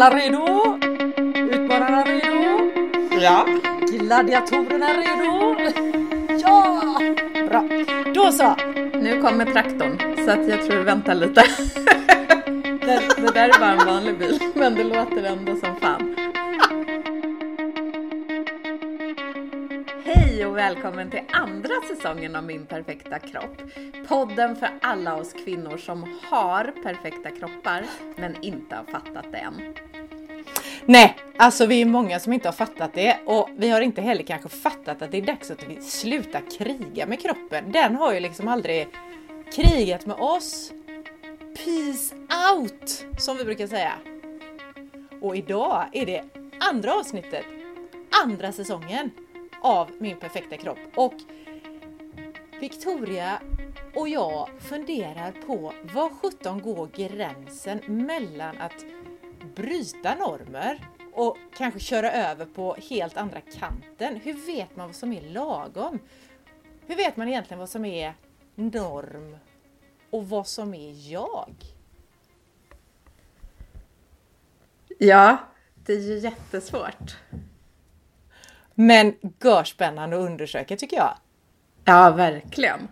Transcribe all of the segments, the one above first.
alla redo? Utmanarna redo? Ja. Gladiatorerna redo? Ja! Bra. Då så. Nu kommer traktorn, så att jag tror vi väntar lite. det, det där är bara en vanlig bil, men det låter ändå som fan. Hej och välkommen till andra säsongen av Min perfekta kropp. Podden för alla oss kvinnor som har perfekta kroppar, men inte har fattat det än. Nej, alltså vi är många som inte har fattat det och vi har inte heller kanske fattat att det är dags att vi slutar kriga med kroppen. Den har ju liksom aldrig krigat med oss. Peace out, som vi brukar säga. Och idag är det andra avsnittet, andra säsongen av Min perfekta kropp. Och Victoria och jag funderar på vad sjutton går gränsen mellan att bryta normer och kanske köra över på helt andra kanten. Hur vet man vad som är lagom? Hur vet man egentligen vad som är norm och vad som är jag? Ja, det är ju jättesvårt. Men görspännande att undersöka tycker jag. Ja, verkligen.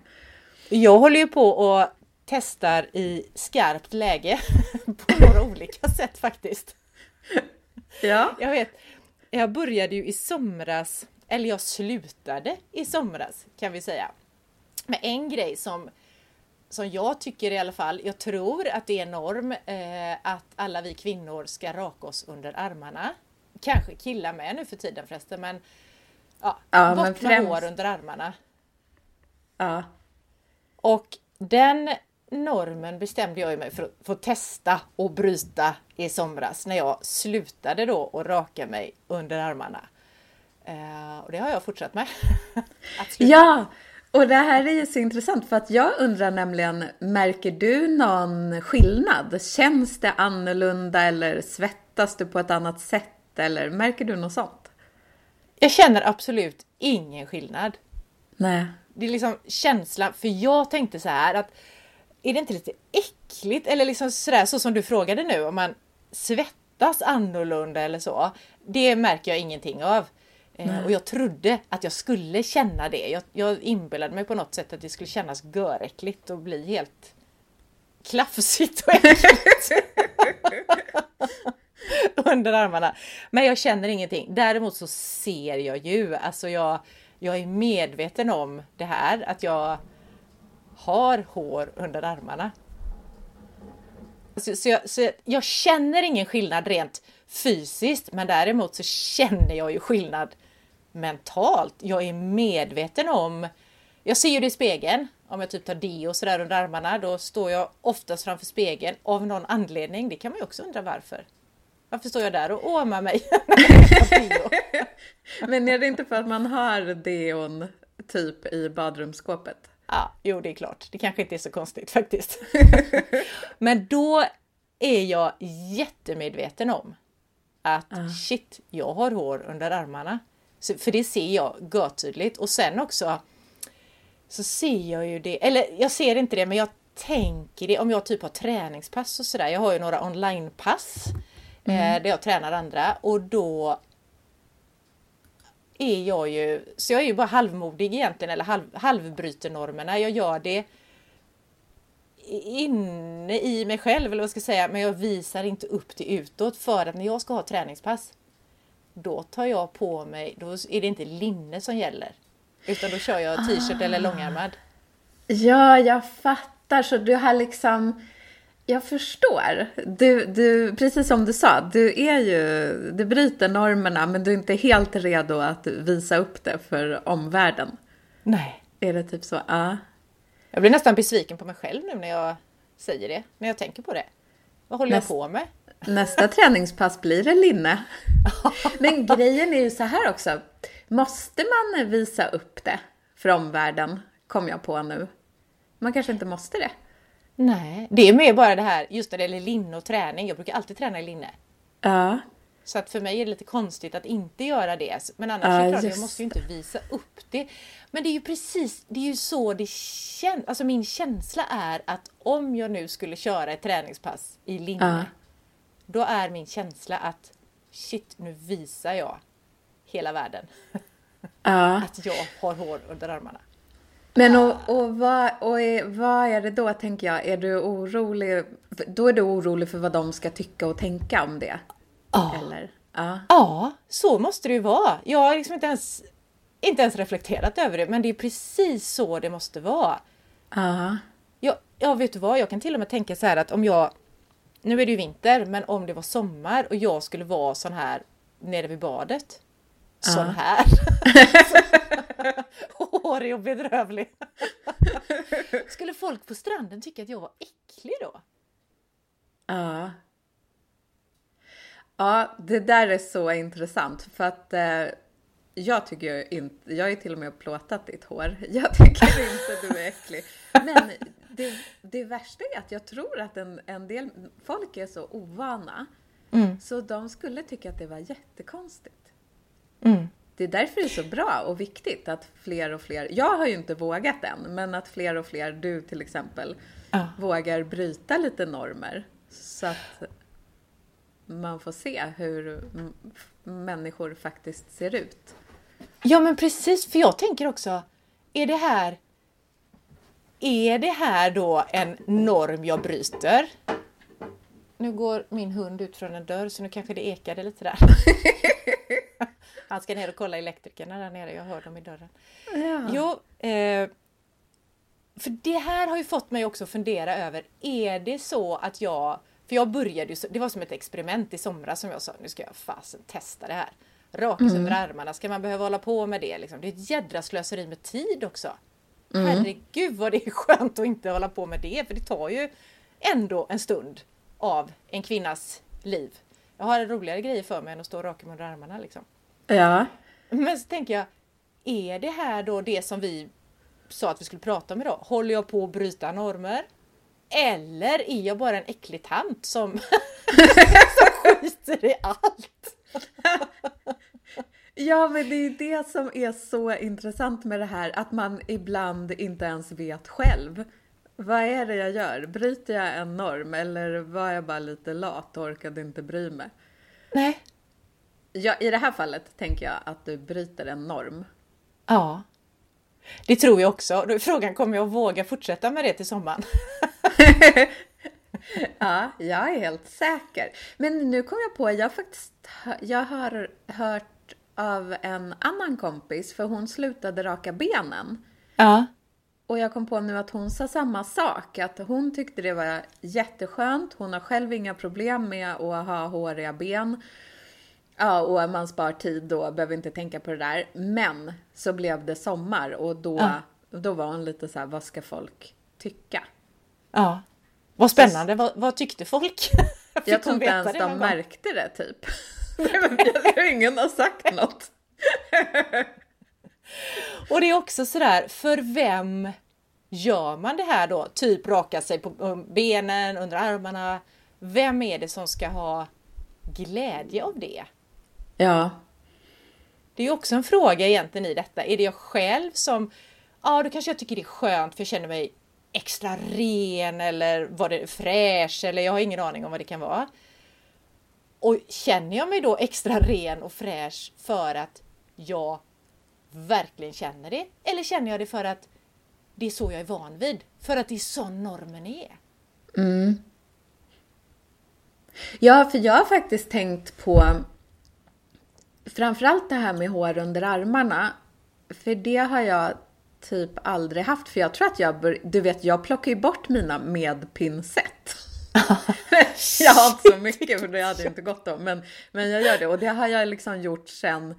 Jag håller ju på och testar i skarpt läge på några olika sätt faktiskt. Ja. Jag vet, jag började ju i somras, eller jag slutade i somras kan vi säga, med en grej som, som jag tycker i alla fall, jag tror att det är norm eh, att alla vi kvinnor ska raka oss under armarna. Kanske killar med nu för tiden förresten, men ja, Ja, bort med främst- hår under armarna. Ja. Och den normen bestämde jag mig för att få testa och bryta i somras när jag slutade då att raka mig under armarna. Eh, och det har jag fortsatt med. Ja, och det här är ju så intressant för att jag undrar nämligen, märker du någon skillnad? Känns det annorlunda eller svettas du på ett annat sätt eller märker du något sånt? Jag känner absolut ingen skillnad. Nej. Det är liksom känslan, för jag tänkte så här att är det inte lite äckligt eller liksom sådär så som du frågade nu om man svettas annorlunda eller så. Det märker jag ingenting av. Eh, och jag trodde att jag skulle känna det. Jag, jag inbillade mig på något sätt att det skulle kännas göräckligt och bli helt klafsigt och äckligt. under armarna. Men jag känner ingenting. Däremot så ser jag ju, alltså jag, jag är medveten om det här, att jag har hår under armarna. Så, så, jag, så jag känner ingen skillnad rent fysiskt, men däremot så känner jag ju skillnad mentalt. Jag är medveten om, jag ser ju det i spegeln, om jag typ tar deo sådär under armarna, då står jag oftast framför spegeln av någon anledning. Det kan man ju också undra varför. Varför står jag där och åmar mig? Men är det inte för att man har deon typ i badrumsskåpet? Ja, jo det är klart. Det kanske inte är så konstigt faktiskt. Men då är jag jättemedveten om att shit, jag har hår under armarna. Så, för det ser jag görtydligt. Och sen också så ser jag ju det, eller jag ser inte det men jag tänker det om jag typ har träningspass och sådär. Jag har ju några onlinepass eh, där jag tränar andra och då är jag ju, så jag är ju bara halvmodig egentligen eller halv, halvbryter normerna. Jag gör det inne i mig själv eller vad ska jag säga, men jag visar inte upp det utåt för att när jag ska ha träningspass då tar jag på mig, då är det inte linne som gäller. Utan då kör jag t-shirt eller långärmad. Ja, jag fattar. Så du har liksom... Jag förstår. Du, du, precis som du sa, du är ju... Du bryter normerna, men du är inte helt redo att visa upp det för omvärlden. Nej. Är det typ så? Ja. Jag blir nästan besviken på mig själv nu när jag säger det, när jag tänker på det. Vad håller Näst- jag på med? Nästa träningspass blir det linne. Men grejen är ju så här också. Måste man visa upp det för omvärlden? Kom jag på nu. Man kanske inte måste det. Nej, det är mer bara det här, just när det gäller linne och träning. Jag brukar alltid träna i linne. Ja. Så att för mig är det lite konstigt att inte göra det. Men annars Ja, är det klart, jag måste ju inte visa upp det. Men det är ju precis, det är ju så det känns. Alltså min känsla är att om jag nu skulle köra ett träningspass i linne, Ja. då är min känsla att shit, nu visar jag hela världen Ja. att jag har hår under armarna. Men och, och, vad, och är, vad är det då, tänker jag? Är du orolig? Då är du orolig för vad de ska tycka och tänka om det? Ja. Eller? Ja. Ja, så måste det ju vara. Jag har liksom inte ens, inte ens reflekterat över det, men det är precis så det måste vara. Ja. Jag, ja, vet du vad? Jag kan till och med tänka så här att om jag... Nu är det ju vinter, men om det var sommar och jag skulle vara sån här nere vid badet. Sån Ja. här. Hårig och bedrövlig. Skulle folk på stranden tycka att jag var äcklig då? Ja. Ja, det där är så intressant för att eh, jag tycker inte, jag ju till och med plåtat ditt hår. Jag tycker inte du är äcklig. Men det, det värsta är att jag tror att en, en del folk är så ovana så de skulle tycka att det var jättekonstigt. Mm. Det är därför det är så bra och viktigt att fler och fler, jag har ju inte vågat än, men att fler och fler, du till exempel, Ja. vågar bryta lite normer. Så att man får se hur människor faktiskt ser ut. Ja men precis, för jag tänker också, är det här är det här då en norm jag bryter? Nu går min hund ut från en dörr så nu kanske det ekade lite där. Han ska ner och kolla elektrikerna där nere, jag hör dem i dörren. Ja. Jo, eh, för det här har ju fått mig också fundera över, är det så att jag, för jag började ju, det var som ett experiment i somras som jag sa, nu ska jag fasen testa det här. Rakas under armarna, ska man behöva hålla på med det liksom? Det är ett jädra slöseri med tid också. Herregud vad det är skönt att inte hålla på med det, för det tar ju ändå en stund av en kvinnas liv. Jag har roligare grejer för mig än att stå och raka mig under armarna liksom. Ja. Men så tänker jag, är det här då det som vi sa att vi skulle prata om idag? Håller jag på att bryta normer? Eller är jag bara en äcklig tant som, som skiter i allt? Ja, men det är det som är så intressant med det här, att man ibland inte ens vet själv. Vad är det jag gör? Bryter jag en norm eller var jag bara lite lat och orkade inte bry mig? Nej. Ja, I det här fallet tänker jag att du bryter en norm. Ja. Det tror jag också. Frågan kommer jag att våga fortsätta med det till sommaren? Ja, jag är helt säker. Men nu kom jag på, jag faktiskt jag har hört av en annan kompis, för hon slutade raka benen. Ja. Och jag kom på nu att hon sa samma sak, att hon tyckte det var jätteskönt. Hon har själv inga problem med att ha håriga ben. Ja, och man spar tid då, behöver inte tänka på det där. Men så blev det sommar och då, Ja. då var hon lite så här, vad ska folk tycka? ja. Vad spännande. Vad, vad tyckte folk? Fick Jag tror inte ens de gång? märkte det typ. Ingen har sagt något. Och det är också sådär, för vem gör man det här då? Typ raka sig på benen, under armarna. Vem är det som ska ha glädje av det? Ja, Det är ju också en fråga egentligen i detta. Är det jag själv som, ja då kanske jag tycker det är skönt för jag känner mig extra ren eller var det fräsch eller jag har ingen aning om vad det kan vara. Och känner jag mig då extra ren och fräsch för att jag verkligen känner det? Eller känner jag det för att det är så jag är van vid? För att det är så normen är? Ja, för jag har faktiskt tänkt på framförallt det här med hår under armarna. För det har jag typ aldrig haft. För jag tror att jag bör, du vet, jag plockar ju bort mina med pincett. jag har inte så mycket för det hade inte gått då. Men, men jag gör det och det har jag liksom gjort sen,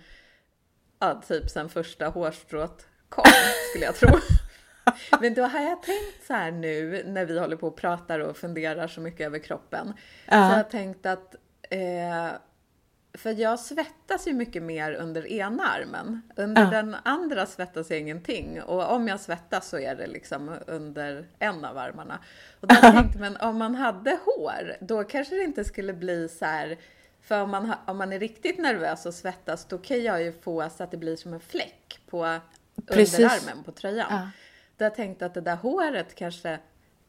ja, typ sen första hårstrået kom skulle jag tro. Men då har jag tänkt så här nu när vi håller på och pratar och funderar så mycket över kroppen. Ja. Så jag har tänkt att, eh, för jag svettas ju mycket mer under ena armen. Under Ja. den andra svettas jag ingenting. Och om jag svettas så är det liksom under en av armarna. Och då har jag tänkt, men om man hade hår, då kanske det inte skulle bli så här för om man, om man är riktigt nervös och svettas, då kan jag ju få så att det blir som en fläck på Precis. underarmen på tröjan. Ja. Då jag tänkt att det där håret kanske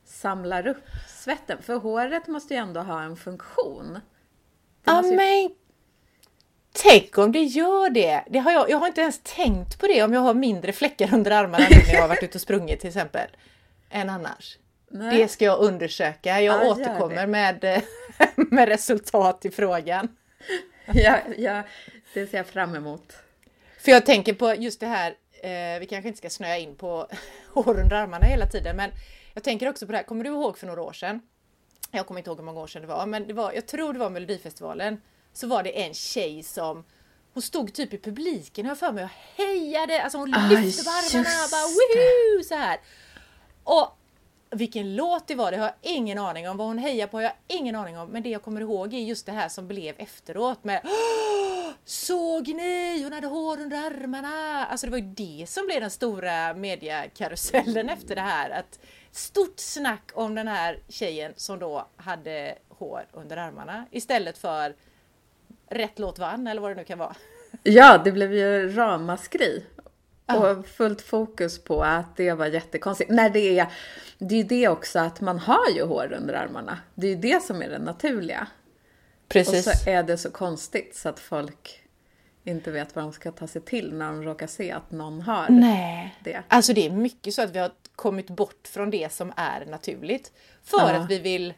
samlar upp svetten. För håret måste ju ändå ha en funktion. Ja, ju... men Tänk om det gör det! det har jag, jag har inte ens tänkt på det om jag har mindre fläckar under armarna när jag har varit ute och sprungit till exempel. Än annars. Nej. Det ska jag undersöka. Jag ja, återkommer med, med resultat i frågan. Ja, ja, det ser jag fram emot. För jag tänker på just det här, eh, vi kanske inte ska snöa in på hår under armarna hela tiden, men jag tänker också på det här, kommer du ihåg för några år sedan? Jag kommer inte ihåg hur många år sedan det var, men det var, jag tror det var Melodifestivalen så var det en tjej som hon stod typ i publiken har för mig och hejade, alltså hon lyfte på armarna bara woohoo så här. Och vilken låt det var, det har jag ingen aning om. Vad hon hejar på har jag ingen aning om. Men det jag kommer ihåg är just det här som blev efteråt med Såg ni? Hon hade hår under armarna! Alltså det var ju det som blev den stora mediakarusellen efter det här. Att stort snack om den här tjejen som då hade hår under armarna istället för rätt låt vann eller vad det nu kan vara. Ja, det blev ju ramaskri. Och fullt fokus på att det var jättekonstigt. När det är, det är ju det också att man har ju hår under armarna. Det är ju det som är det naturliga. Precis. Och så är det så konstigt så att folk inte vet vad de ska ta sig till när de råkar se att någon har Nej. det. Alltså det är mycket så att vi har kommit bort från det som är naturligt. För ja. att vi vill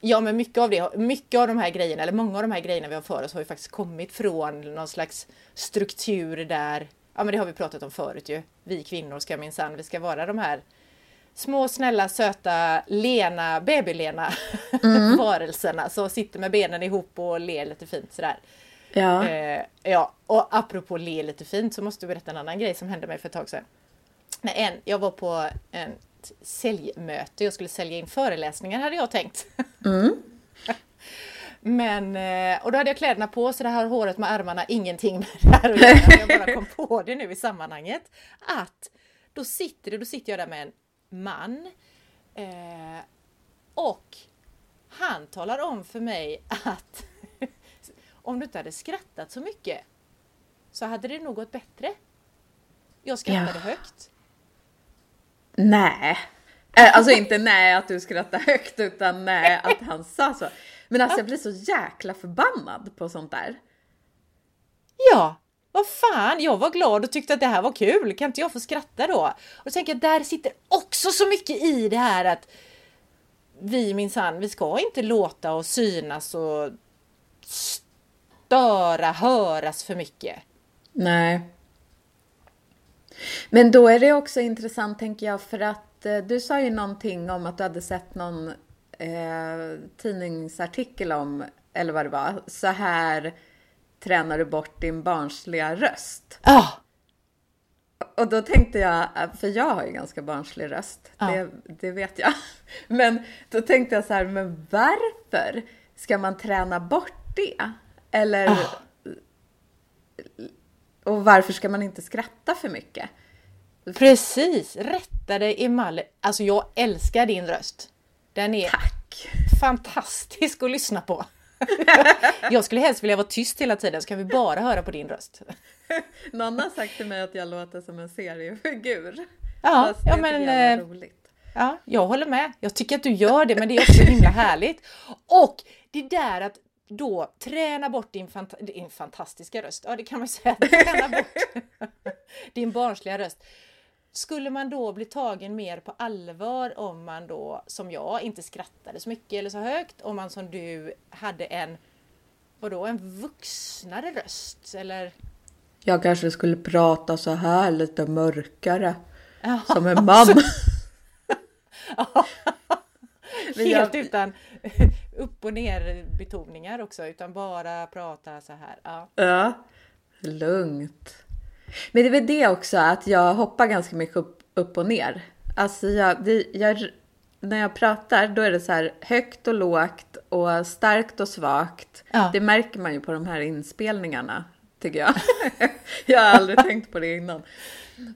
Ja men mycket av det, mycket av de här grejerna, eller många av de här grejerna vi har för oss har ju faktiskt kommit från någon slags struktur där, ja men det har vi pratat om förut ju. Vi kvinnor ska minsann, vi ska vara de här små snälla söta lena, babylena mm. varelserna som sitter med benen ihop och ler lite fint sådär. Ja. Eh, ja, och apropå le lite fint så måste jag berätta en annan grej som hände mig för ett tag sedan. När en, jag var på en säljmöte. Jag skulle sälja in föreläsningar hade jag tänkt. Mm. Men, eh, och då hade jag kläderna på så det här håret med armarna ingenting med det här göra. Jag bara kom på det nu i sammanhanget. Att då sitter, det, då sitter jag där med en man eh, och han talar om för mig att om du inte hade skrattat så mycket så hade det nog gått bättre. Jag skrattade ja. högt. Nej. Eh, alltså inte nej att du skrattar högt utan nej att han sa så. Men alltså jag blir så jäkla förbannad på sånt där. Ja, vad fan, jag var glad och tyckte att det här var kul. Kan inte jag få skratta då? Och tänker jag, där sitter också så mycket i det här att vi minsann, vi ska inte låta oss synas och störa, höras för mycket. Nej. Men då är det också intressant tänker jag för att eh, du sa ju någonting om att du hade sett någon eh, tidningsartikel om, eller vad det var, så här tränar du bort din barnsliga röst. Oh. Och då tänkte jag, för jag har ju ganska barnslig röst, oh. det, det, vet jag. Men då tänkte jag så här, men varför ska man träna bort det? Eller oh. Och varför ska man inte skratta för mycket? Precis! Rätta dig emellan. Alltså jag älskar din röst. Den är Tack. fantastisk att lyssna på. jag skulle helst vilja vara tyst hela tiden så kan vi bara höra på din röst. Någon har sagt till mig att jag låter som en seriefigur. Ja, ja men... Eh, roligt. Ja, jag håller med. Jag tycker att du gör det, men det är också himla härligt. Och det där att då träna bort din, fant din fantastiska röst. Ja, det kan man säga. Träna bort din barnsliga röst. Skulle man då bli tagen mer på allvar om man då, som jag, inte skrattade så mycket eller så högt? Om man som du hade en, vadå, en vuxnare röst? Eller? Jag kanske skulle prata så här lite mörkare. Som en man. Helt utan upp och ner betoningar också, utan bara prata så här. Ja, ja lugnt. Men det är väl det också att jag hoppar ganska mycket upp, upp och ner. Alltså jag, det, jag, när jag pratar då är det så här högt och lågt och starkt och svagt. Ja. Det märker man ju på de här inspelningarna tycker jag. jag har aldrig tänkt på det innan.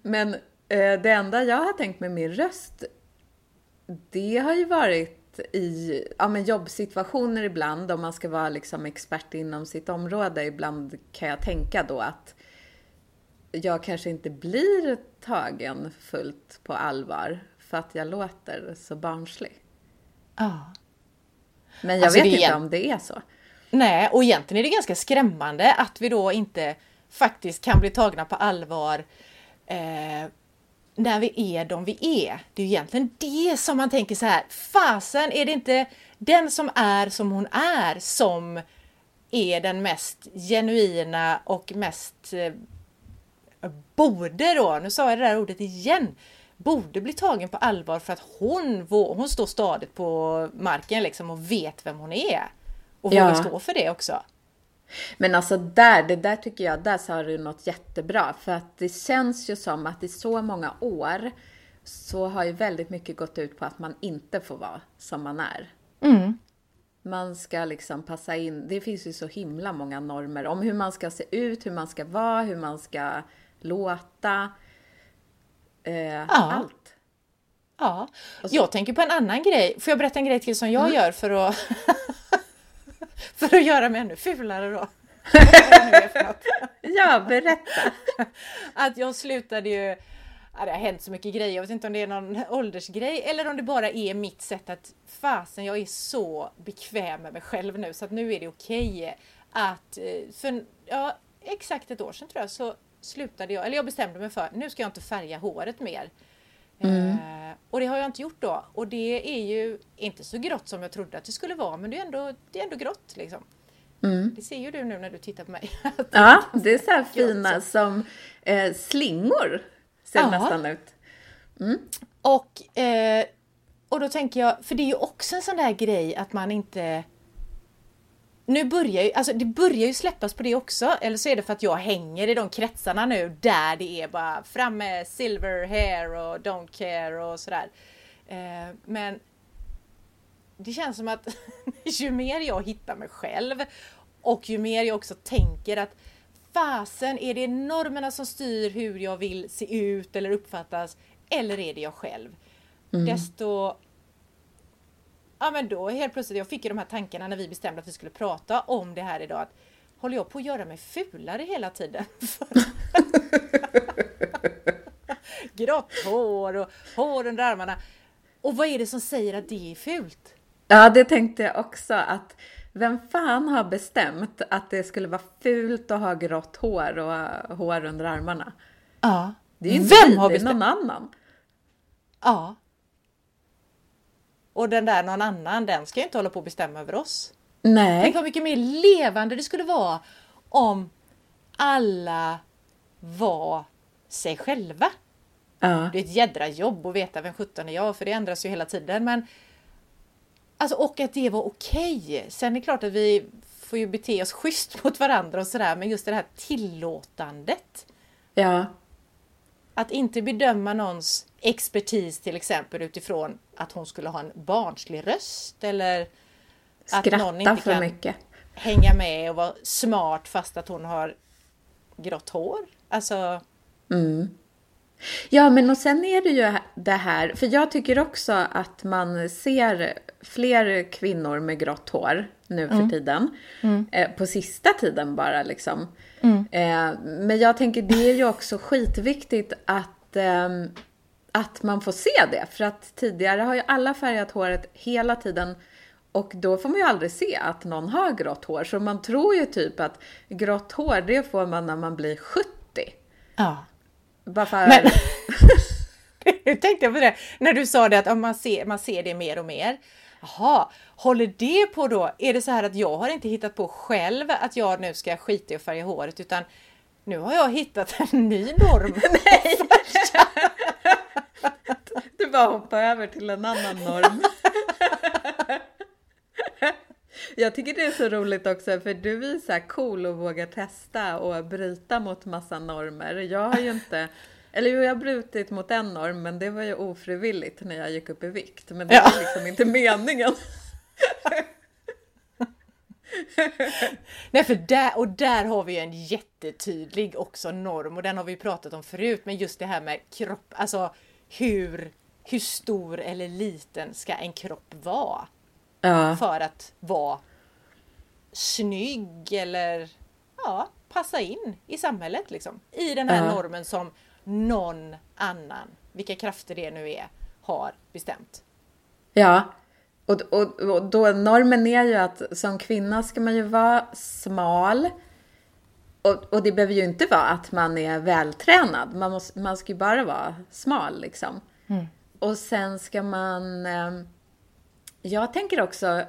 Men eh, det enda jag har tänkt med min röst, det har ju varit i ja, men jobbsituationer ibland, om man ska vara liksom expert inom sitt område, ibland kan jag tänka då att jag kanske inte blir tagen fullt på allvar för att jag låter så barnslig. Ja. Men jag alltså vet inte om det är så. Nej, och egentligen är det ganska skrämmande att vi då inte faktiskt kan bli tagna på allvar eh, när vi är de vi är. Det är ju egentligen det som man tänker så här, fasen är det inte den som är som hon är som är den mest genuina och mest eh, borde då, nu sa jag det där ordet igen, borde bli tagen på allvar för att hon, hon står stadigt på marken liksom och vet vem hon är. Och ja. vågar stå för det också. Men alltså där, det där tycker jag, där sa du något jättebra. För att det känns ju som att i så många år så har ju väldigt mycket gått ut på att man inte får vara som man är. Mm. Man ska liksom passa in, det finns ju så himla många normer om hur man ska se ut, hur man ska vara, hur man ska låta. Eh, ja. Allt. Ja, jag tänker på en annan grej. Får jag berätta en grej till som jag mm. gör för att för att göra mig ännu fulare då? ja, berätta! Att jag slutade ju Ja, det har hänt så mycket grejer. Jag vet inte om det är någon åldersgrej eller om det bara är mitt sätt att fasen, jag är så bekväm med mig själv nu så att nu är det okej okay att eh, för ja, exakt ett år sedan tror jag så slutade jag, eller jag bestämde mig för nu ska jag inte färga håret mer. Mm. Eh, och det har jag inte gjort då och det är ju inte så grått som jag trodde att det skulle vara men det är ändå, det är ändå grått liksom. Mm. Det ser ju du nu när du tittar på mig. ja, det är så här fina som eh, slingor ser ja. nästan ut. Mm. Och, eh, och då tänker jag, för det är ju också en sån där grej att man inte nu börjar ju, alltså det börjar ju släppas på det också, eller så är det för att jag hänger i de kretsarna nu där det är bara fram med silver hair och don't care och sådär. Eh, men det känns som att ju mer jag hittar mig själv och ju mer jag också tänker att fasen, är det normerna som styr hur jag vill se ut eller uppfattas eller är det jag själv? Mm. Desto ja men då helt plötsligt, jag fick ju de här tankarna när vi bestämde att vi skulle prata om det här idag. Att, håller jag på att göra mig fulare hela tiden? Grått hår och hår under armarna. Och vad är det som säger att det är fult? Ja, det tänkte jag också att vem fan har bestämt att det skulle vara fult att ha grått hår och hår under armarna? Ja. Det är ju inte vem har bestämt? någon annan. Ja. Och den där någon annan, den ska ju inte hålla på att bestämma över oss. Nej. Tänk vad mycket mer levande det skulle vara om alla var sig själva. Ja. Det är ett jädra jobb att veta vem sjutton är jag, för det ändras ju hela tiden. Men Alltså och att det var okej. Okay. Sen är det klart att vi får ju bete oss schysst mot varandra och sådär, men just det här tillåtandet. Ja. Att inte bedöma någons expertis till exempel utifrån att hon skulle ha en barnslig röst eller Skratta att någon inte kan mycket. hänga med och vara smart fast att hon har grått hår. Alltså... Mm. Ja, men och sen är det ju det här, för jag tycker också att man ser fler kvinnor med grått hår nu för mm. tiden. Mm. Eh, på sista tiden bara liksom. Mm. Eh, men jag tänker det är ju också skitviktigt att, eh, att man får se det. För att tidigare har ju alla färgat håret hela tiden. Och då får man ju aldrig se att någon har grått hår. Så man tror ju typ att grått hår, det får man när man blir 70. Ja. Bara för... Men... nu tänkte jag på det, när du sa det att man ser, man ser det mer och mer. Jaha, håller det på då? Är det så här att jag har inte hittat på själv att jag nu ska skita i att färga håret utan nu har jag hittat en ny norm. Nej! du bara hoppar över till en annan norm. Jag tycker det är så roligt också för du är så cool och vågar testa och bryta mot massa normer. Jag har ju inte eller jo, jag har brutit mot en norm, men det var ju ofrivilligt när jag gick upp i vikt. Men det ja. var liksom inte meningen. Nej, för där, och där har vi en jättetydlig också norm och den har vi pratat om förut, men just det här med kropp, alltså hur, hur stor eller liten ska en kropp vara? Ja. För att vara snygg eller ja, passa in i samhället liksom. I den här ja. normen som någon annan, vilka krafter det nu är, har bestämt. Ja, Och, och, och då normen är ju att som kvinna ska man ju vara smal. Och, och det behöver ju inte vara att man är vältränad. Man, måste, man ska ju bara vara smal liksom. Mm. Och sen ska man... Eh, jag tänker också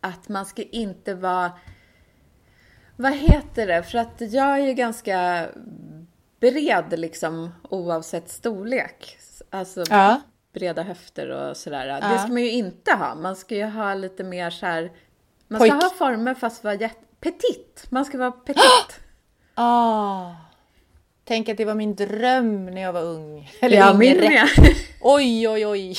att man ska inte vara... Vad heter det? För att jag är ju ganska bred liksom oavsett storlek. Alltså ja. breda höfter och sådär. Ja. Det ska man ju inte ha. Man ska ju ha lite mer så här... Man Pojk. ska ha former fast vara jätte... Petit. Man ska vara petit. Ah. Tänk att det var min dröm när jag var ung. Eller ja, min med. Oj, oj, oj.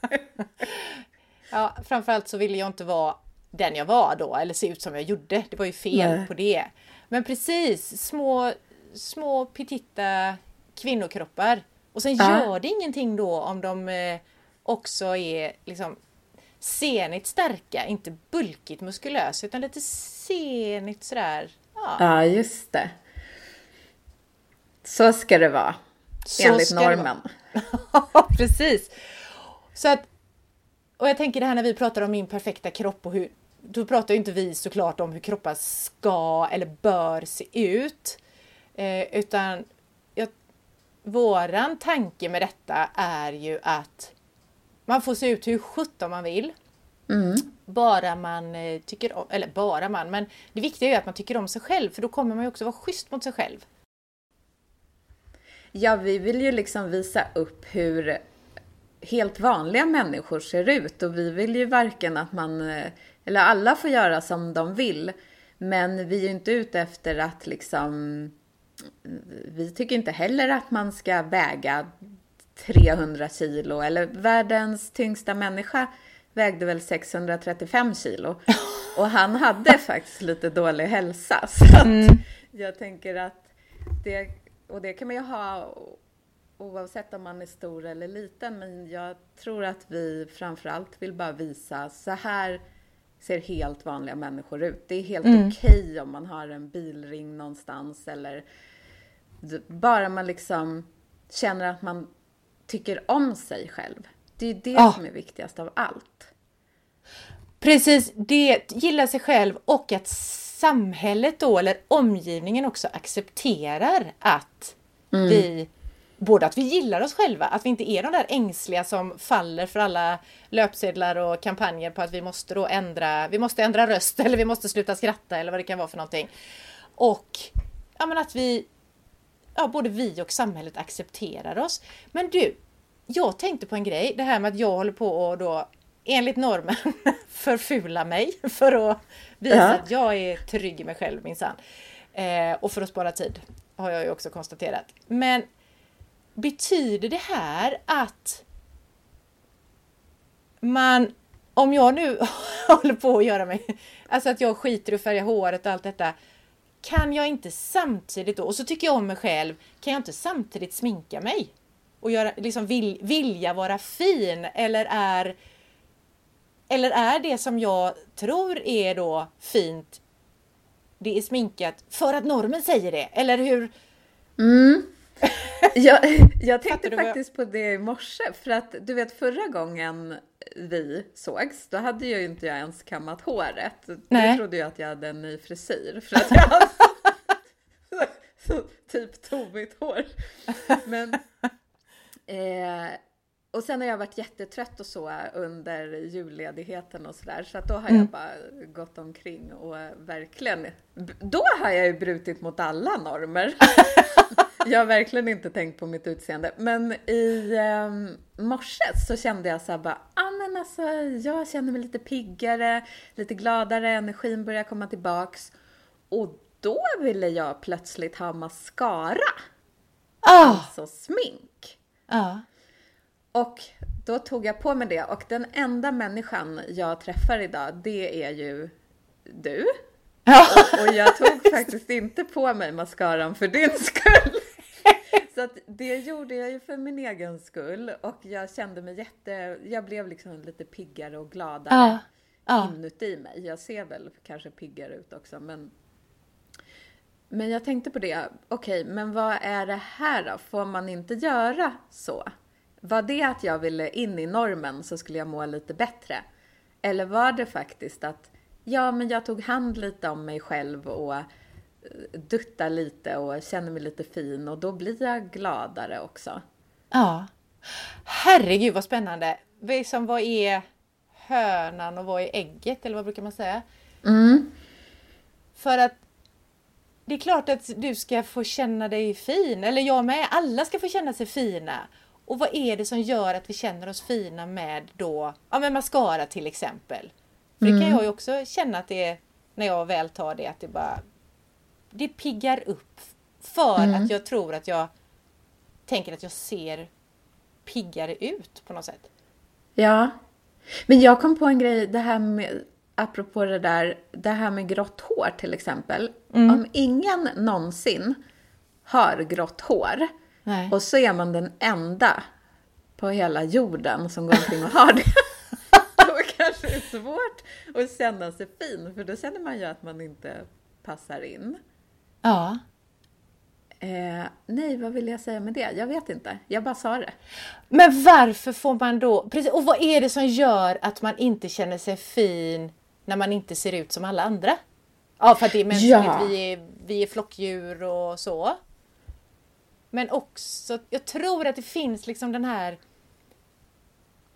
ja, framförallt så ville jag inte vara den jag var då, eller se ut som jag gjorde. Det var ju fel Nej. på det. Men precis, små, små petitta kvinnokroppar. Och sen ja. gör det ingenting då om de eh, också är liksom senigt starka, inte bulkigt muskulösa utan lite senigt sådär. Ja, ja just det. Så ska det vara. Så enligt normen. Ja, precis. Så att, och jag tänker det här när vi pratar om min perfekta kropp och hur, då pratar ju inte vi såklart om hur kroppar ska eller bör se ut. Eh, utan jag, våran tanke med detta är ju att man får se ut hur sjutton man vill. Mm. Bara man eh, tycker om, eller bara man, men det viktiga är ju att man tycker om sig själv för då kommer man ju också vara schysst mot sig själv. Ja, vi vill ju liksom visa upp hur helt vanliga människor ser ut och vi vill ju varken att man, eh, eller alla får göra som de vill, men vi är ju inte ute efter att liksom, vi tycker inte heller att man ska väga 300 kilo eller världens tyngsta människa vägde väl 635 kilo. Och han hade faktiskt lite dålig hälsa. Så mm. jag tänker att det, och det kan man ju ha oavsett om man är stor eller liten. Men jag tror att vi framförallt vill bara visa så här ser helt vanliga människor ut. Det är helt mm. okej okay om man har en bilring någonstans eller bara man liksom känner att man tycker om sig själv. Det är det oh. som är viktigast av allt. Precis, det gilla sig själv och att samhället då, eller omgivningen också accepterar att mm. vi både att vi gillar oss själva, att vi inte är de där ängsliga som faller för alla löpsedlar och kampanjer på att vi måste då ändra, vi måste ändra röst eller vi måste sluta skratta eller vad det kan vara för någonting. Och ja, men att vi, ja, både vi och samhället accepterar oss. Men du, jag tänkte på en grej, det här med att jag håller på och då enligt normen förfula mig för att visa ja. att jag är trygg i mig själv minsann. Eh, och för att spara tid har jag ju också konstaterat. Men betyder det här att man, om jag nu håller på att göra mig, alltså att jag skiter i att färga håret och allt detta, kan jag inte samtidigt då, och så tycker jag om mig själv, kan jag inte samtidigt sminka mig? Och göra, liksom vill, vilja vara fin eller är eller är det som jag tror är då fint, det är sminkat för att normen säger det? Eller hur? Mm. Jag, jag tänkte faktiskt på det i morse, för att du vet förra gången vi sågs, då hade ju inte jag ens kammat håret. Nej. Du trodde ju att jag hade en ny frisyr för att jag hade så, så, typ tog mitt hår. Men eh, och sen har jag varit jättetrött och så under julledigheten och sådär. Så att då har mm. jag bara gått omkring och verkligen... Då har jag ju brutit mot alla normer. jag har verkligen inte tänkt på mitt utseende. Men i eh, morse så kände jag så här bara, ah, men alltså jag känner mig lite piggare, lite gladare, energin börjar komma tillbaks. Och då ville jag plötsligt ha mascara. Oh. Alltså smink. Ja. Och då tog jag på mig det och den enda människan jag träffar idag, det är ju du. Ja. Och, och jag tog faktiskt inte på mig mascaran för din skull. Så att det gjorde jag ju för min egen skull och jag kände mig jätte, jag blev liksom lite piggare och gladare ja. Ja. inuti mig. Jag ser väl kanske piggare ut också men men jag tänkte på det, okej, okay, men vad är det här då? Får man inte göra så? Var det att jag ville in i normen så skulle jag må lite bättre? Eller var det faktiskt att ja, men jag tog hand lite om mig själv och eh, dutta lite och känner mig lite fin och då blir jag gladare också. Ja. Herregud vad spännande! Liksom, vad är hönan och vad är ägget eller vad brukar man säga? Mm. För att det är klart att du ska få känna dig fin, eller jag med. Alla ska få känna sig fina. Och vad är det som gör att vi känner oss fina med då, ja med mascara till exempel. För det kan jag ju också känna att det är, när jag väl tar det, att det bara det piggar upp för att jag tror att jag tänker att jag ser piggare ut på något sätt. Ja. Men jag kom på en grej, det här med, apropå det där, det här med grått hår till exempel. Om ingen någonsin har grått hår Nej. och så är man den enda på hela jorden som går omkring och har det. Då kanske det är svårt att känna sig fin, för då känner man ju att man inte passar in. Ja. Eh, nej, vad vill jag säga med det? Jag vet inte. Jag bara sa det. Men varför får man då, precis, och vad är det som gör att man inte känner sig fin när man inte ser ut som alla andra? Ja, för att det är mänskligt, Ja. vi, är, vi är flockdjur och så. Men också, jag tror att det finns liksom den här...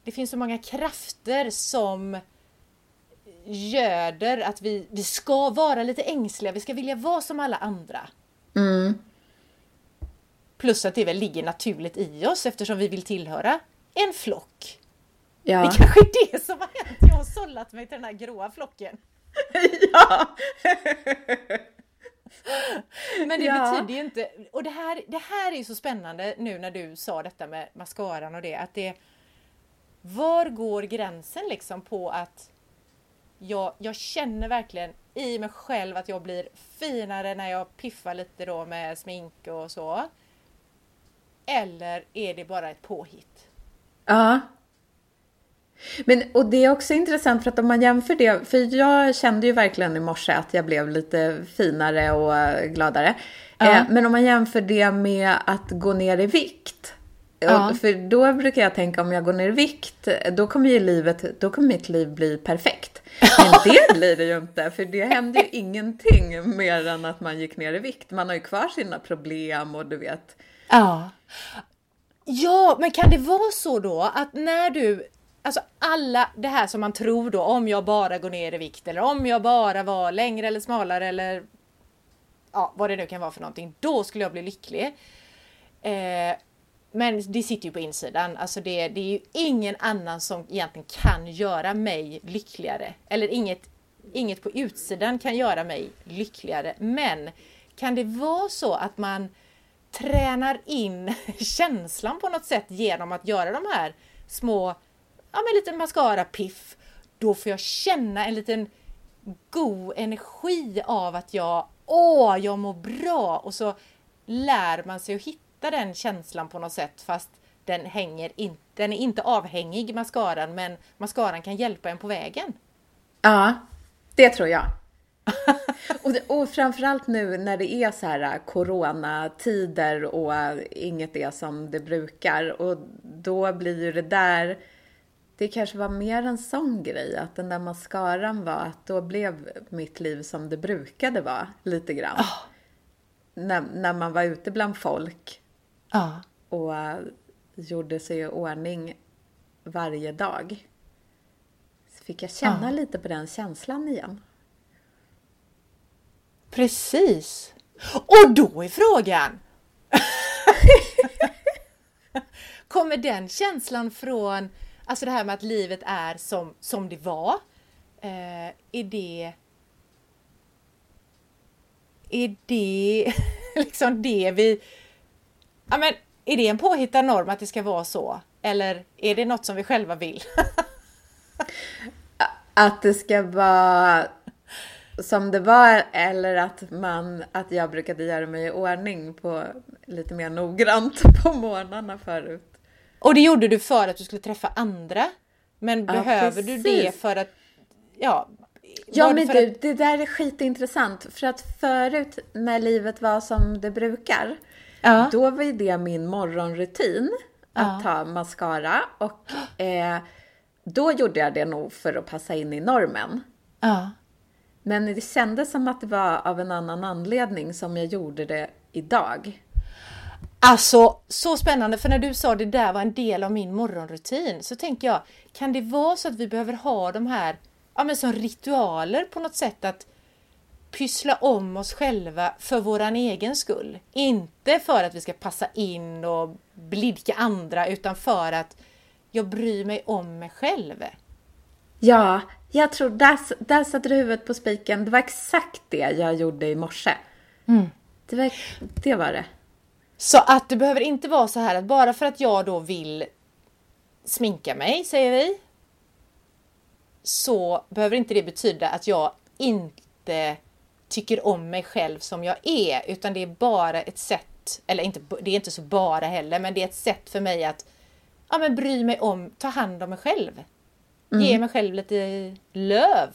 Det finns så många krafter som göder att vi, vi ska vara lite ängsliga, vi ska vilja vara som alla andra. Plus att det väl ligger naturligt i oss eftersom vi vill tillhöra en flock. Ja. Det kanske är det som har hänt. Jag har sållat mig till den här gråa flocken. ja. Men det Ja. betyder ju inte... Och det här, det här är ju så spännande nu när du sa detta med mascaran och det. Att det var går gränsen liksom på att jag, jag känner verkligen i mig själv att jag blir finare när jag piffar lite då med smink och så. Eller är det bara ett påhitt? Ja. Men, och det är också intressant för att om man jämför det, för jag kände ju verkligen i morse att jag blev lite finare och gladare. Ja. Eh, men om man jämför det med att gå ner i vikt. Ja. Och, för då brukar jag tänka om jag går ner i vikt, då kommer ju livet, då kommer mitt liv bli perfekt. Men det blir det ju inte, för det händer ju ingenting mer än att man gick ner i vikt. Man har ju kvar sina problem och du vet. Ja. Ja, men kan det vara så då att när du Alltså alla det här som man tror då om jag bara går ner i vikt eller om jag bara var längre eller smalare eller ja, vad det nu kan vara för någonting. Då skulle jag bli lycklig. Eh, men det sitter ju på insidan. Alltså det, det är ju ingen annan som egentligen kan göra mig lyckligare. Eller inget, inget på utsidan kan göra mig lyckligare. Men kan det vara så att man tränar in känslan på något sätt genom att göra de här små, ja men lite mascara-piff. Då får jag känna en liten god energi av att jag, åh, jag mår bra. Och så lär man sig att hitta den känslan på något sätt fast den hänger inte, den är inte avhängig mascaran men mascaran kan hjälpa en på vägen. Ja, det tror jag. och, det- och framförallt nu när det är så här äh, coronatider och äh, inget är som det brukar. Och då blir ju det där, det kanske var mer en sån grej, att den där mascaran var att då blev mitt liv som det brukade vara, lite grann. När, när man var ute bland folk Ja. och äh, gjorde sig i ordning varje dag. Så fick jag känna Ja. lite på den känslan igen. Precis. Och då är frågan. Kommer den känslan från, alltså det här med att livet är som, som det var? Eh, är det... Är det liksom det vi... Ja men, är det en påhittad norm att det ska vara så? Eller är det något som vi själva vill? Att det ska vara som det var eller att, man, att jag brukade göra mig i ordning på lite mer noggrant på morgnarna förut. Och det gjorde du för att du skulle träffa andra. Men Ja, behöver du det precis. för att... Ja, Ja men du, att- det där är skitintressant. För att förut när livet var som det brukar, Ja. då var det min morgonrutin. Att ta mascara och, eh, då gjorde jag det nog för att passa in i normen. Ja. Men det kändes som att det var av en annan anledning som jag gjorde det idag. Alltså så spännande för när du sa det där var en del av min morgonrutin så tänker jag kan det vara så att vi behöver ha de här ja, men som ritualer på något sätt att pyssla om oss själva för våran egen skull. Inte för att vi ska passa in och blidka andra utan för att jag bryr mig om mig själv. Ja, jag tror där, där satte du huvudet på spiken. Det var exakt det jag gjorde i morse. Mm. Det, var, det var det. Så att det behöver inte vara så här att bara för att jag då vill sminka mig, säger vi, så behöver inte det betyda att jag inte tycker om mig själv som jag är, utan det är bara ett sätt, eller inte, det är inte så bara heller, men det är ett sätt för mig att ja, men bry mig om, ta hand om mig själv. Mm. Ge mig själv lite löv.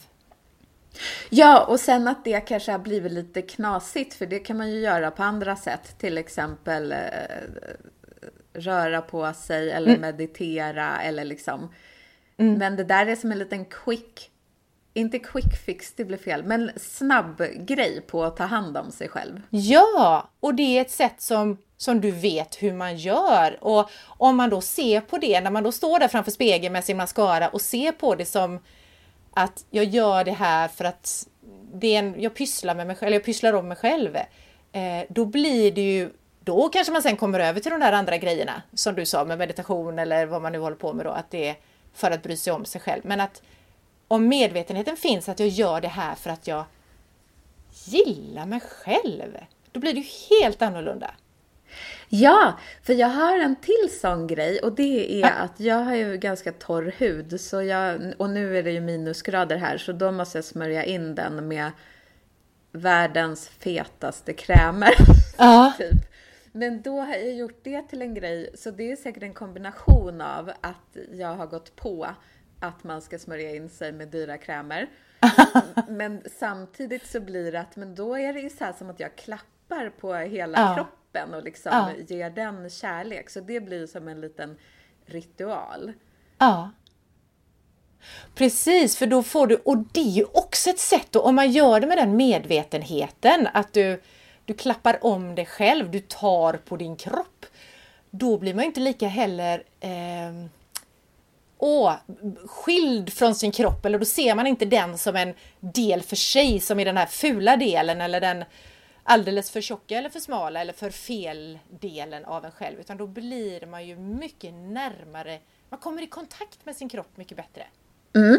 Ja, och sen att det kanske har blivit lite knasigt, för det kan man ju göra på andra sätt. Till exempel eh, röra på sig eller mm. meditera eller liksom. Mm. Men det där är som en liten quick, inte quick fix, det blir fel, men snabb grej på att ta hand om sig själv. Ja, och det är ett sätt som som du vet hur man gör. Och om man då ser på det, när man då står där framför spegeln med sin mascara och ser på det som att jag gör det här för att det är en, jag pysslar med mig själv, eller jag pysslar om mig själv. Eh, då blir det ju, då kanske man sen kommer över till de där andra grejerna som du sa med meditation eller vad man nu håller på med då, att det är för att bry sig om sig själv. Men att om medvetenheten finns att jag gör det här för att jag gillar mig själv, då blir det ju helt annorlunda. Ja, för jag har en till sån grej och det är att jag har ju ganska torr hud så jag, och nu är det ju minusgrader här så då måste jag smörja in den med världens fetaste krämer. Ja. typ. Men då har jag gjort det till en grej, så det är säkert en kombination av att jag har gått på att man ska smörja in sig med dyra krämer. men samtidigt så blir det att, men då är det ju så här som att jag klappar på hela ja. kroppen kroppen och liksom ja. ger den kärlek. Så det blir som en liten ritual. Ja. Precis, för då får du, och det är ju också ett sätt, och om man gör det med den medvetenheten, att du, du klappar om dig själv, du tar på din kropp, då blir man inte lika heller eh, åh, skild från sin kropp, eller då ser man inte den som en del för sig, som är den här fula delen eller den alldeles för tjocka eller för smala eller för fel delen av en själv utan då blir man ju mycket närmare, man kommer i kontakt med sin kropp mycket bättre. Mm.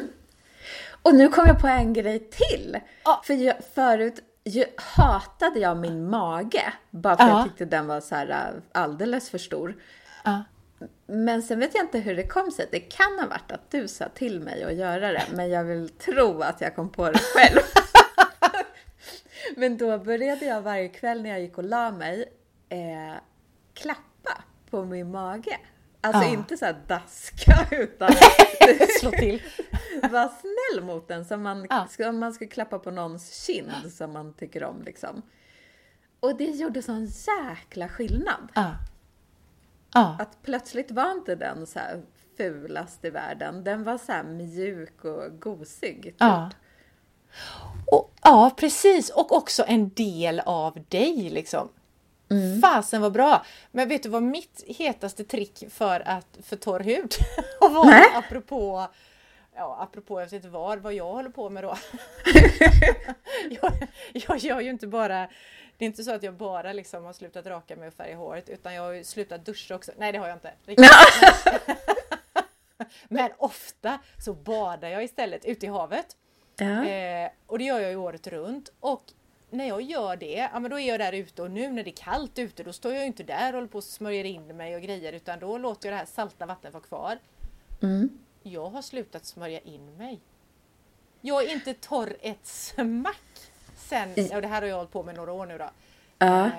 Och nu kom jag på en grej till! Ja. För jag, förut ju, hatade jag min mage bara för ja. jag tyckte den var så här äh, alldeles för stor. Ja. Men sen vet jag inte hur det kom sig. Det kan ha varit att du sa till mig att göra det, men jag vill tro att jag kom på det själv. Men då började jag varje kväll när jag gick och la mig eh, klappa på min mage. Alltså ja. inte så här daska utan slå till. Var snäll mot den som man, som man ska klappa på någons kind som man tycker om liksom. Och det gjorde sån jäkla skillnad. Ja. Ja. Att plötsligt var inte den så här fulast i världen. Den var så här mjuk och gosig. Typ. Ja. Och, ja, precis. Och också en del av dig liksom. Mm. Fasen var bra! Men vet du vad mitt hetaste trick för, att, för torr hud var? Nej. Apropå Ja, apropå jag vet inte vad, vad jag håller på med då. jag, jag gör ju inte bara det är inte så att jag bara liksom har slutat raka mig och färga håret utan jag har ju slutat duscha också. Nej det har jag inte. Men ofta så badar jag istället ute i havet. Ja. Eh, och det gör jag ju året runt. Och när jag gör det, ja men då är jag där ute och nu när det är kallt ute då står jag ju inte där och håller på och smörjer in mig och grejer utan då låter jag det här salta vattnet vara kvar. Mm. Jag har slutat smörja in mig. Jag är inte torr ett smack sen, och det här har jag hållit på med några år nu då. Ja. Eh,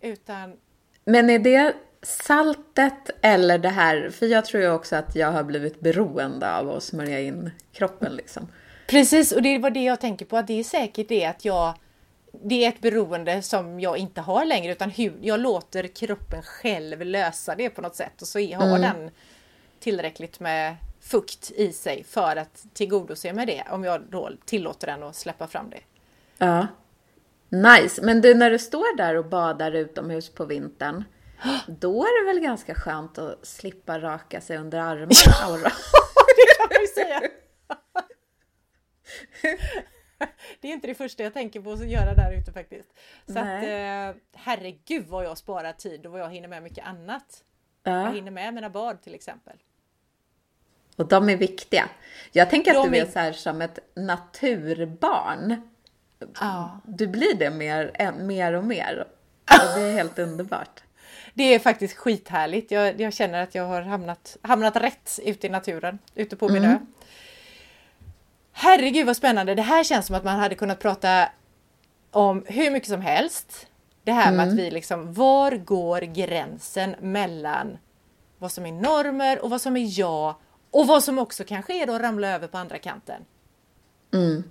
utan... Men är det saltet eller det här, för jag tror ju också att jag har blivit beroende av att smörja in kroppen liksom. Precis, och det var det jag tänker på, att det är säkert det att jag det är ett beroende som jag inte har längre utan hur, jag låter kroppen själv lösa det på något sätt och så har mm. den tillräckligt med fukt i sig för att tillgodose med det om jag då tillåter den att släppa fram det. Ja. Nice. Men du, när du står där och badar utomhus på vintern, då är det väl ganska skönt att slippa raka sig under armarna? Ja, det kan man ju säga. Det är inte det första jag tänker på att göra där ute faktiskt. Så Nej. att, eh, herregud vad jag sparar tid och vad jag hinner med mycket annat. Ja. Jag hinner med mina bad till exempel. Och de är viktiga. Jag tänker att de du är, är så här som ett naturbarn. Ja. Du blir det mer, mer och mer. Och det är helt underbart. Det är faktiskt skithärligt. Jag, jag känner att jag har hamnat, hamnat rätt ute i naturen, ute på min mm. ö. Herregud vad spännande! Det här känns som att man hade kunnat prata om hur mycket som helst. Det här mm. med att mm. vi liksom, var går gränsen mellan vad som är normer och vad som är jag och vad som också kanske är då att ramla över på andra kanten. Mm.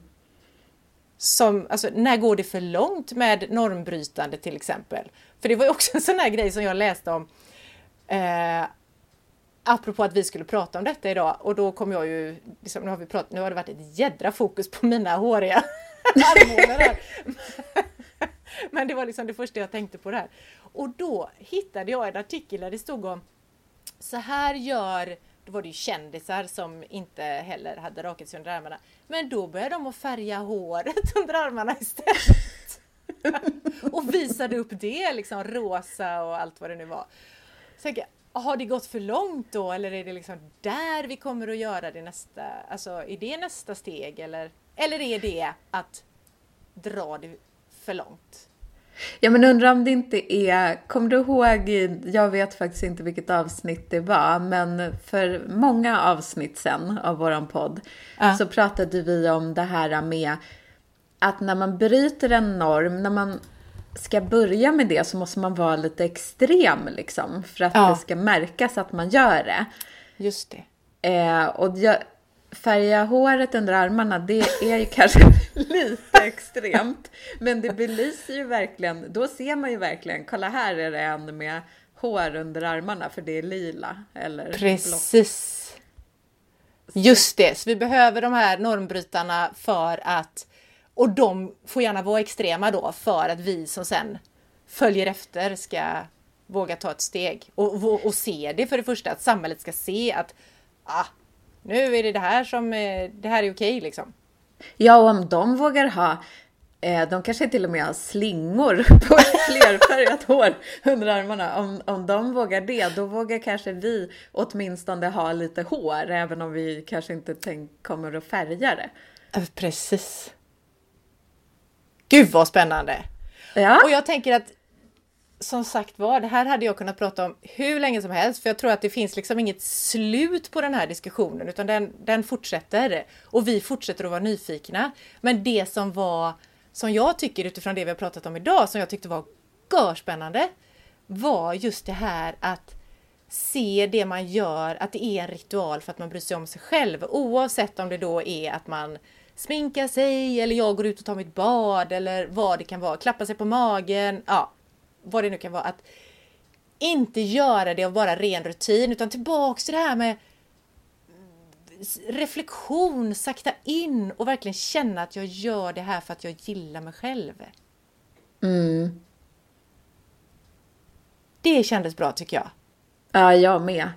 Som, alltså, när går det för långt med normbrytande till exempel? För det var ju också en sån här grej som jag läste om. Eh, apropå att vi skulle prata om detta idag och då kom jag ju, liksom, nu, har vi pratat, nu har det varit ett jädra fokus på mina håriga armhålor Men det var liksom det första jag tänkte på det här. Och då hittade jag en artikel där det stod om så här gör då var det ju kändisar som inte heller hade rakat sig under armarna. Men då började de att färga håret under armarna istället. och visade upp det, liksom rosa och allt vad det nu var. Så jag, har det gått för långt då eller är det liksom där vi kommer att göra det nästa, alltså är det nästa steg eller, eller är det att dra det för långt? Ja men undrar om det inte är, kommer du ihåg, jag vet faktiskt inte vilket avsnitt det var, men för många avsnitt sen av våran podd ja. så pratade vi om det här med att när man bryter en norm, när man ska börja med det så måste man vara lite extrem liksom för att ja. det ska märkas att man gör det. Just det. Eh, och jag, färga håret under armarna, det är ju kanske lite extremt. Men det belyser ju verkligen, då ser man ju verkligen, kolla här är det en med hår under armarna för det är lila eller Precis. Blått. Just det, så vi behöver de här normbrytarna för att och de får gärna vara extrema då för att vi som sen följer efter ska våga ta ett steg och, och, och se det för det första, att samhället ska se att ah, nu är det det här som, det här är okej liksom. Ja, och om de vågar ha eh, de kanske till och med har slingor på flerfärgat hår under armarna. Om, om de vågar det, då vågar kanske vi åtminstone ha lite hår, även om vi kanske inte tänk, kommer att färga det. Precis. Gud vad spännande! Ja. Och jag tänker att som sagt var, det här hade jag kunnat prata om hur länge som helst, för jag tror att det finns liksom inget slut på den här diskussionen, utan den, den fortsätter. Och vi fortsätter att vara nyfikna. Men det som var, som jag tycker utifrån det vi har pratat om idag, som jag tyckte var görspännande, var just det här att se det man gör, att det är en ritual för att man bryr sig om sig själv, oavsett om det då är att man sminkar sig eller jag går ut och tar mitt bad eller vad det kan vara, klappa sig på magen, ja, vad det nu kan vara. Att inte göra det av bara ren rutin utan tillbaks till det här med reflektion, sakta in och verkligen känna att jag gör det här för att jag gillar mig själv. Mm. Det kändes bra tycker jag. Ja, jag med.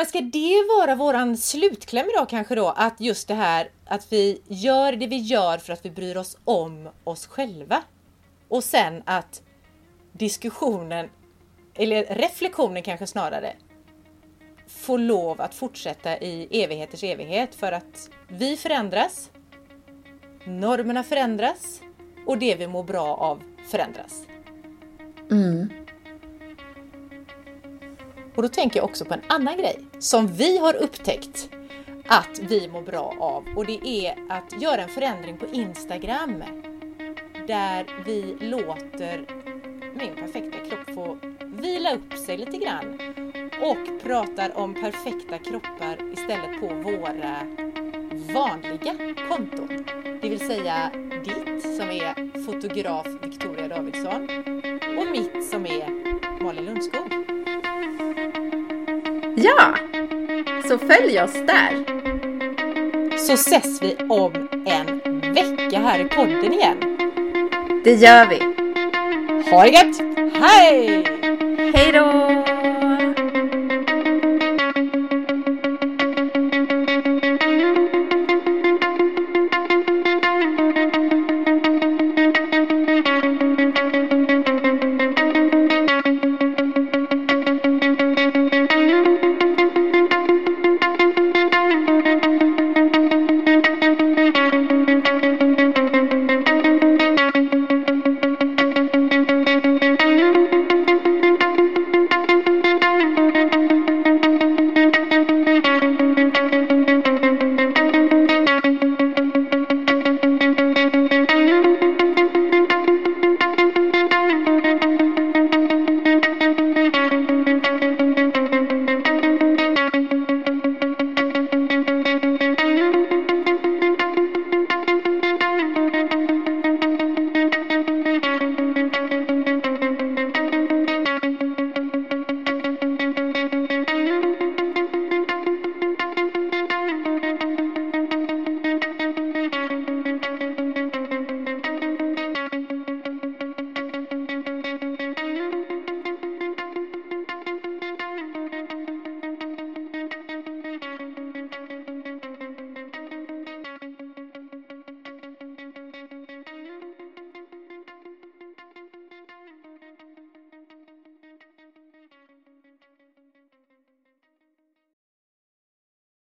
Men ska det vara våran slutkläm idag kanske då? Att just det här att vi gör det vi gör för att vi bryr oss om oss själva. Och sen att diskussionen, eller reflektionen kanske snarare, får lov att fortsätta i evigheters evighet för att vi förändras, normerna förändras och det vi mår bra av förändras. Mm. Och då tänker jag också på en annan grej som vi har upptäckt att vi mår bra av och det är att göra en förändring på Instagram där vi låter min perfekta kropp få vila upp sig lite grann och pratar om perfekta kroppar istället på våra vanliga konton. Det vill säga ditt som är fotograf Victoria Davidsson och mitt som är Malin Lundskog. Så följ oss där. Så ses vi om en vecka här i podden igen. Det gör vi. Ha det gött! Hej! Hej då!